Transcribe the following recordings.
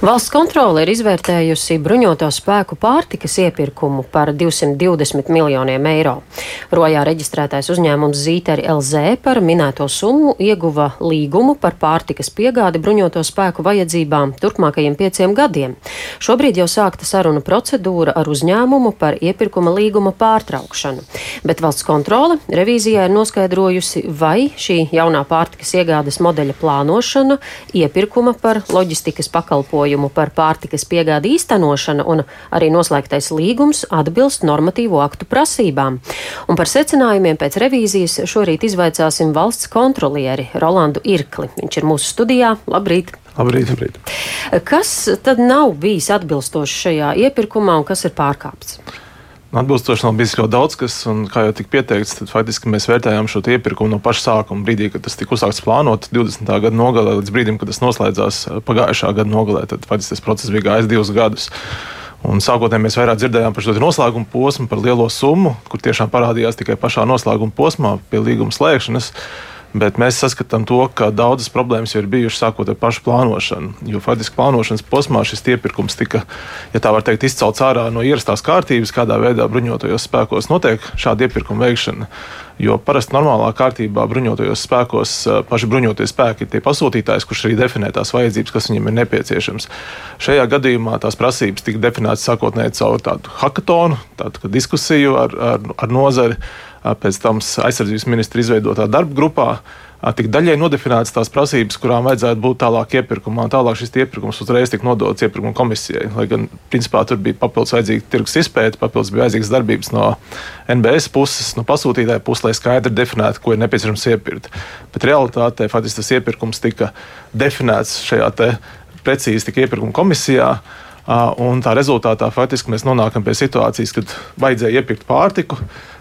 Valsts kontrole ir izvērtējusi bruņoto spēku pārtikas iepirkumu par 220 miljoniem eiro. Rojā reģistrētais uzņēmums Zīteri LZ par minēto summu ieguva līgumu par pārtikas piegādi bruņoto spēku vajadzībām turpmākajiem pieciem gadiem. Šobrīd jau sākta saruna procedūra ar uzņēmumu par iepirkuma līguma pārtraukšanu, bet valsts kontrole revīzijā ir noskaidrojusi, vai šī jaunā pārtikas iegādes modeļa plānošana, iepirkuma par loģistikas pakalpojumu pakalpojumu par pārtikas piegādi īstenošana un arī noslēgtais līgums atbilst normatīvo aktu prasībām. Un par secinājumiem pēc revīzijas šorīt izvaicāsim valsts kontrolieri Rolandu Irkli. Viņš ir mūsu studijā. Labrīt! Labrīt, labrīt. Kas tad nav bijis atbilstoši šajā iepirkumā un kas ir pārkāpts? Atbilstoši nav bijis ļoti daudz, kas, un, kā jau tika pieteikts, tad faktiski mēs vērtējām šo iepirkumu no paša sākuma, brīdī, kad tas tika uzsākts plānot 20. gada nogalē, līdz brīdim, kad tas noslēdzās uh, pagājušā gada nogalē. Tad faktiski tas process bija gājis divus gadus. Un sākotnēji mēs vairāk dzirdējām par šo noslēguma posmu, par lielo summu, kur tiešām parādījās tikai pašā noslēguma posmā, pie līguma slēgšanas. Bet mēs saskatām to, ka daudzas problēmas jau ir bijušas sākot ar pašu plānošanu. Jo faktiski plānošanas posmā šis iepirkums tika, ja tā var teikt, izcelts ārā no ierastās kārtības, kādā veidā bruņotajos spēkos notiek šāda iepirkuma veikšana. Jo parasti normālā kārtībā bruņotajos spēkos paši bruņotie spēki ir tie pasūtītājs, kurš arī definē tās vajadzības, kas viņiem ir nepieciešams. Šajā gadījumā tās prasības tika definētas sākotnēji caur tādu hackathonu, tādu diskusiju ar, ar, ar nozari pēc tam aizsardzības ministra izveidotā darba grupā tika daļai nodefinētas tās prasības, kurām vajadzētu būt tālāk iepirkumā. Tālāk šis iepirkums uzreiz tika nodots iepirkuma komisijai. Lai gan, principā, tur bija papildus vajadzīga tirgus izpēta, papildus bija vajadzīgas darbības no NBS puses, no pasūtītāja puses, lai skaidri definētu, ko ir nepieciešams iepirkt. Bet realitātē faktiski tas iepirkums tika definēts šajā precīzi tika iepirkuma komisijā. Un tā rezultātā faktiski mēs nonākam pie situācijas, kad vajadzēja iepirkt pārtiku.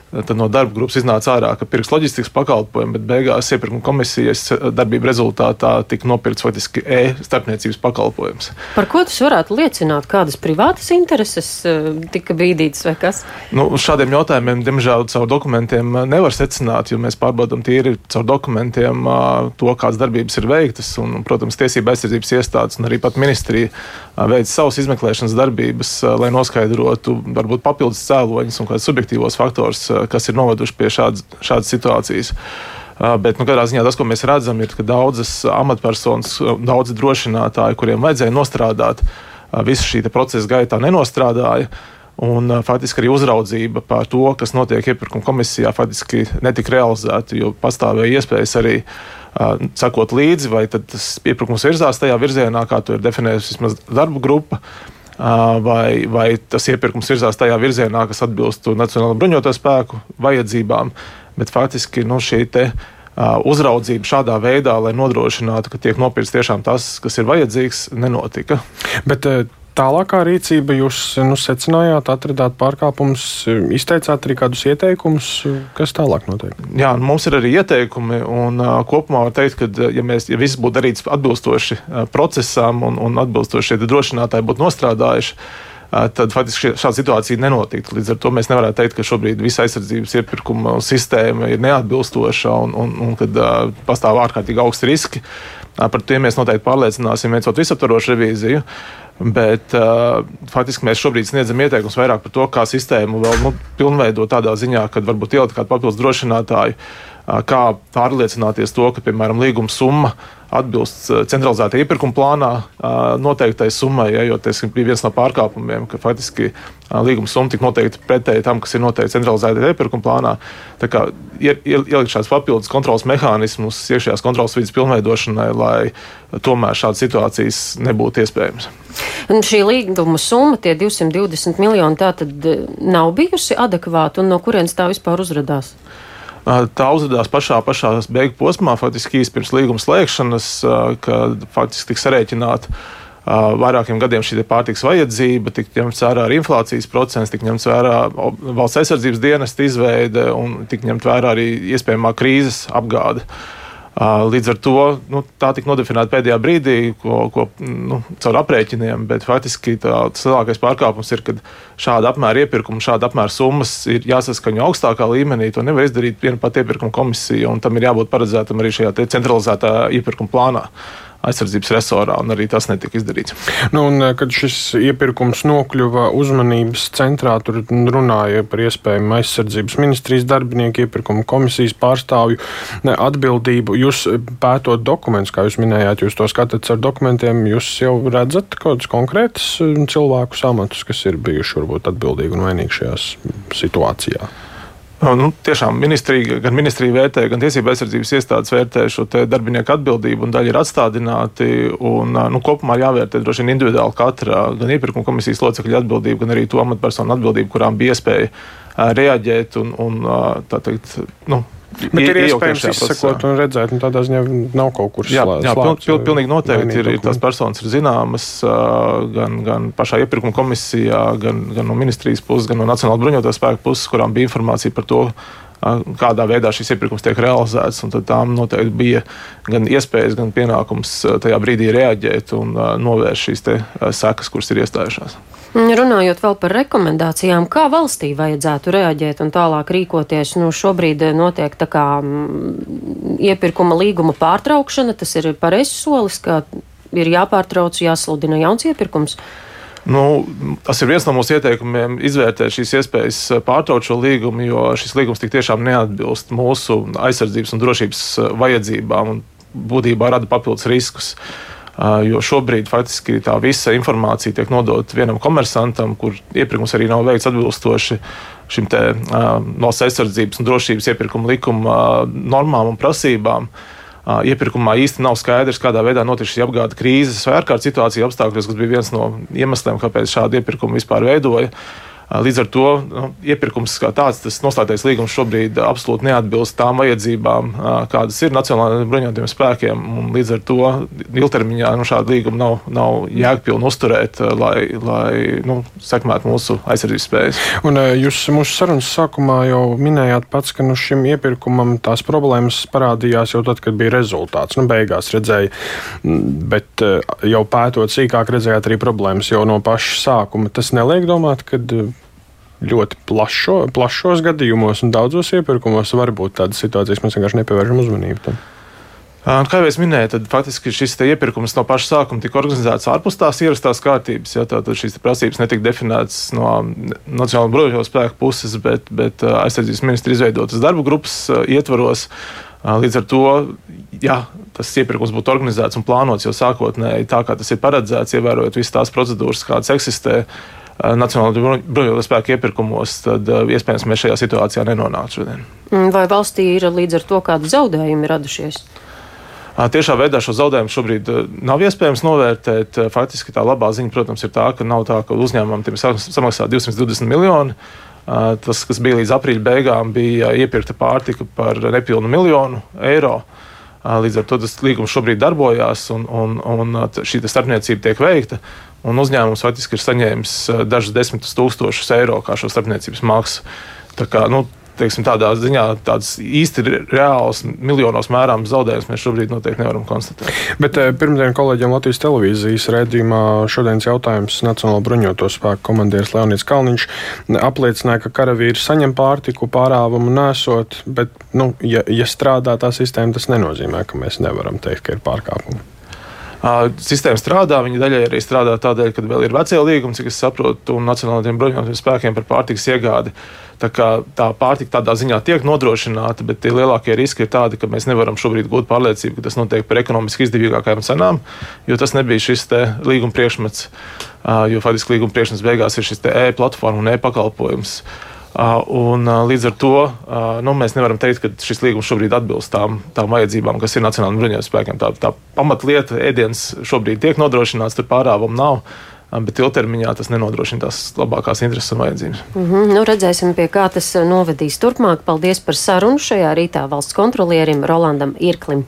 Tad no darba grupas iznāca ārā, ka pirks loģistikas pakalpojumi, bet beigās iepirkuma komisijas darbība rezultātā tika nopirkts faktiski e-starpniecības pakalpojums. Par ko tas varētu liecināt? Kādas privātas intereses eh, tika bīdītas vai kas? Nu, šādiem jautājumiem, diemžēl, caur dokumentiem nevar secināt, jo mēs pārbaudām tīri caur dokumentiem to, kādas darbības ir veiktas. Un, protams, tiesība aizsardzības iestādes un arī pat ministrija veic savas izmeklēšanas darbības, lai noskaidrotu varbūt papildus cēloņus un kādus subjektīvos faktorus kas ir noveduši pie šādas, šādas situācijas. Bet nu, katrā ziņā tas, ko mēs redzam, ir, ka daudzas amatpersonas, daudzi drošinātāji, kuriem vajadzēja nostrādāt, visu šī procesa gaitā nenostrādāja. Un, faktiski arī uzraudzība par to, kas notiek iepirkuma komisijā, faktiski netika realizēta, jo pastāvēja iespējas arī uh, sekot līdzi, vai tas iepirkums virzās tajā virzienā, kā to ir definējusi vismaz darba grupa. Vai, vai tas iepirkums virzās tajā virzienā, kas atbilst Nacionālo bruņoto spēku vajadzībām. Bet faktiski nu, šī te, uzraudzība šādā veidā, lai nodrošinātu, ka tiek nopirkts tiešām tas, kas ir vajadzīgs, nenotika. Bet tālākā rīcība jūs nu, secinājāt, atradāt pārkāpumus, izteicāt arī kādus ieteikumus, kas tālāk notiek? Jā, nu, mums ir arī ieteikumi, un uh, kopumā var teikt, ka, ja, mēs, ja viss būtu darīts atbilstoši uh, procesam un, un atbilstoši šie drošinātāji būtu nostrādājuši, uh, tad faktiski šāda situācija nenotiktu. Līdz ar to mēs nevaram teikt, ka šobrīd visa aizsardzības iepirkuma sistēma ir neatbilstoša un, un, un kad uh, pastāv ārkārtīgi augsti riski. Uh, par tiem mēs noteikti pārliecināsim, veicot visaptvarošu revīziju. Bet uh, faktiski mēs šobrīd sniedzam ieteikumus vairāk par to, kā sistēmu vēl nu, pilnveidot tādā ziņā, ka varbūt ielikt kādu papildus drošinātāju, uh, kā pārliecināties to, ka, piemēram, līguma summa uh, atbilst eh, centralizētā iepirkuma plānā eh, noteiktai summai, ja, jo tas bija viens no pārkāpumiem, ka faktiski eh, līguma summa tika noteikta pretēji tam, kas ir noteikts centralizētā iepirkuma plānā. Tā kā ielikt šāds papildus kontrols mehānismus iekšējās kontrols vidas pilnveidošanai, lai tomēr šādas situācijas nebūtu iespējamas. Un šī līguma summa, tie 220 miljoni, tā tad nav bijusi adekvāta un no kurienes tā vispār uzrādās? Tā uzrādījās pašā, pašā beigu posmā, faktiski īsi pirms līguma slēgšanas, kad faktiski tika sarēķināta vairākiem gadiem šī pārtiks vajadzība, tika ņemts vērā arī inflācijas procents, tika ņemts vērā valsts aizsardzības dienesta izveide un tika ņemt vērā arī iespējamā krīzes apgāde. Līdz ar to nu, tā tika nodefinēta pēdējā brīdī, ko, ko nu, caur aprēķiniem, bet faktiski tas lielākais pārkāpums ir, kad šāda apmēra iepirkuma, šāda apmēra summas ir jāsaskaņo augstākā līmenī. To nevar izdarīt viena pati iepirkuma komisija, un tam ir jābūt paredzētam arī šajā centralizētā iepirkuma plānā. Aizsardzības resorā, un arī tas netika izdarīts. Nu, un, kad šis iepirkums nokļuva uzmanības centrā, tur runāja par iespējamu aizsardzības ministrijas darbinieku, iepirkuma komisijas pārstāvju atbildību. Jūs pētot dokumentus, kā jūs minējāt, jūs to skatāt ar dokumentiem, jūs jau redzat kaut kādus konkrētus cilvēku amatus, kas ir bijuši varbūt atbildīgi un vainīgi šajās situācijās. Nu, tiešām ministrija, gan ministrija vērtē, gan tiesība aizsardzības iestādes vērtē šo darbinieku atbildību, un daļa ir atstādināti. Un, nu, kopumā jāvērtē droši vien individuāli katra gan iepirkuma komisijas locekļa atbildība, gan arī to amatpersonu atbildību, kurām bija iespēja reaģēt un, un tā teikt. Nu, Bet ir iespējams izsekot un redzēt, un tādā ziņā nav kaut kur slēpts. Jā, jā pil, pil, pilnīgi noteikti ir, ir tās personas ir zināmas gan, gan pašā iepirkuma komisijā, gan, gan no ministrijas puses, gan no Nacionālā bruņoto spēku puses, kurām bija informācija par to, kādā veidā šis iepirkums tiek realizēts. Tad tām noteikti bija gan iespējas, gan pienākums tajā brīdī reaģēt un novērst šīs sekas, kuras ir iestājušās. Runājot vēl par rekomendācijām, kā valstī vajadzētu reaģēt un tālāk rīkoties, nu šobrīd notiek tā kā iepirkuma līguma pārtraukšana, tas ir pareizs solis, ka ir jāpārtrauc, jāsludina jauns iepirkums. Nu, tas ir viens no mūsu ieteikumiem, izvērtēt šīs iespējas pārtraukt šo līgumu, jo šis līgums tik tiešām neatbilst mūsu aizsardzības un drošības vajadzībām un būtībā rada papildus riskus. Jo šobrīd faktiski tā visa informācija tiek nodota vienam komersantam, kur iepirkums arī nav veikts atbilstoši šim te, valsts aizsardzības un drošības iepirkuma likuma normām un prasībām. Iepirkumā īsti nav skaidrs, kādā veidā notiek šī apgāde krīzes vai ārkārtas situācija apstākļos, kas bija viens no iemesliem, kāpēc šādu iepirkumu vispār veidoja. Līdz ar to nu, iepirkums kā tāds, tas noslēgtais līgums šobrīd absolūti neatbilst tām vajadzībām, kādas ir Nacionālajiem bruņotajiem spēkiem. Līdz ar to ilgtermiņā nu, šādu līgumu nav, nav jēgpilni uzturēt, lai, lai nu, sekmētu mūsu aizsardzības spējas. Un jūs mūsu sarunas sākumā jau minējāt pats, ka nu, šim iepirkumam tās problēmas parādījās jau tad, kad bija rezultāts. Nu, beigās redzēja, bet jau pētot sīkāk, redzējāt arī problēmas jau no paša sākuma. Tas neliek domāt, ka ļoti plašo, plašos gadījumos un daudzos iepirkumos var būt tādas situācijas, mēs vienkārši nepievēršam uzmanību. Tam. Kā jau es minēju, tad faktiski šis iepirkums no paša sākuma tika organizēts ārpus tās ierastās kārtības. Ja, tad šīs prasības netika definētas no Nacionālajā bruņoto spēku puses, bet, bet aizsardzības ministra izveidotas darba grupas ietvaros. Līdz ar to, ja tas iepirkums būtu organizēts un plānots jau sākotnēji tā, kā tas ir paredzēts, ievērojot visas tās procedūras, kādas eksistē, Nacionālajā bruņoto spēku iepirkumos, tad eh, iespējams mēs šajā situācijā nenonāktu šodien. Mm, vai valstī ir līdz ar to kādi zaudējumi radušies? Tiešā veidā šo zaudējumu šobrīd eh, nav iespējams novērtēt. Faktiski tā labā ziņa, protams, ir tā, ka nav tā, ka uzņēmumam ir samaksā 220 miljoni. Tas, kas bija līdz aprīļa beigām, bija iepirkta pārtika par nepilnu miljonu eiro. Līdz ar to tas līgums šobrīd darbojās, un, un, un šī starpniecība tiek veikta. Uzņēmums faktiski ir saņēmis dažus desmitus tūkstošus eiro kā šo starpniecības maksu. Tā kā, nu, teiksim, tādā ziņā tāds īsti reāls miljonos mērāms zaudējums mēs šobrīd noteikti nevaram konstatēt. Bet pirmdien kolēģiem Latvijas televīzijas redzījumā šodienas jautājums Nacionālo bruņoto spēku komandieris Leonīds Kalniņš apliecināja, ka karavīri saņem pārtiku pārāvumu nesot, bet, nu, ja, ja strādā tā sistēma, tas nenozīmē, ka mēs nevaram teikt, ka ir pārkāpumi. Sistēma strādā, viņa daļai arī strādā tādēļ, ka vēl ir vecie līgumi, cik es saprotu, un Nacionālajiem bruņotajiem spēkiem par pārtikas iegādi. Tā, tā pārtika tādā ziņā tiek nodrošināta, bet tie lielākie riski ir tādi, ka mēs nevaram šobrīd gūt pārliecību, ka tas notiek par ekonomiski izdevīgākajām cenām, jo tas nebija šis līguma priekšmets. Jo faktiski līguma priekšmets beigās ir šis e-platforma un e-pakalpojums. Un, līdz ar to nu, mēs nevaram teikt, ka šis līgums šobrīd atbilst tām, tām vajadzībām, kas ir Nacionālajiem bruņotajiem spēkiem. Tā, tā pamatlieta ēdiens šobrīd tiek nodrošināts, tur pārāvumu nav. Bet ilgtermiņā tas nenodrošina tās labākās intereses un vajadzības. Mm -hmm. nu, redzēsim, pie kā tas novedīs turpmāk. Paldies par sarunu šajā rītā valsts kontrolierim Rolandam Irklim.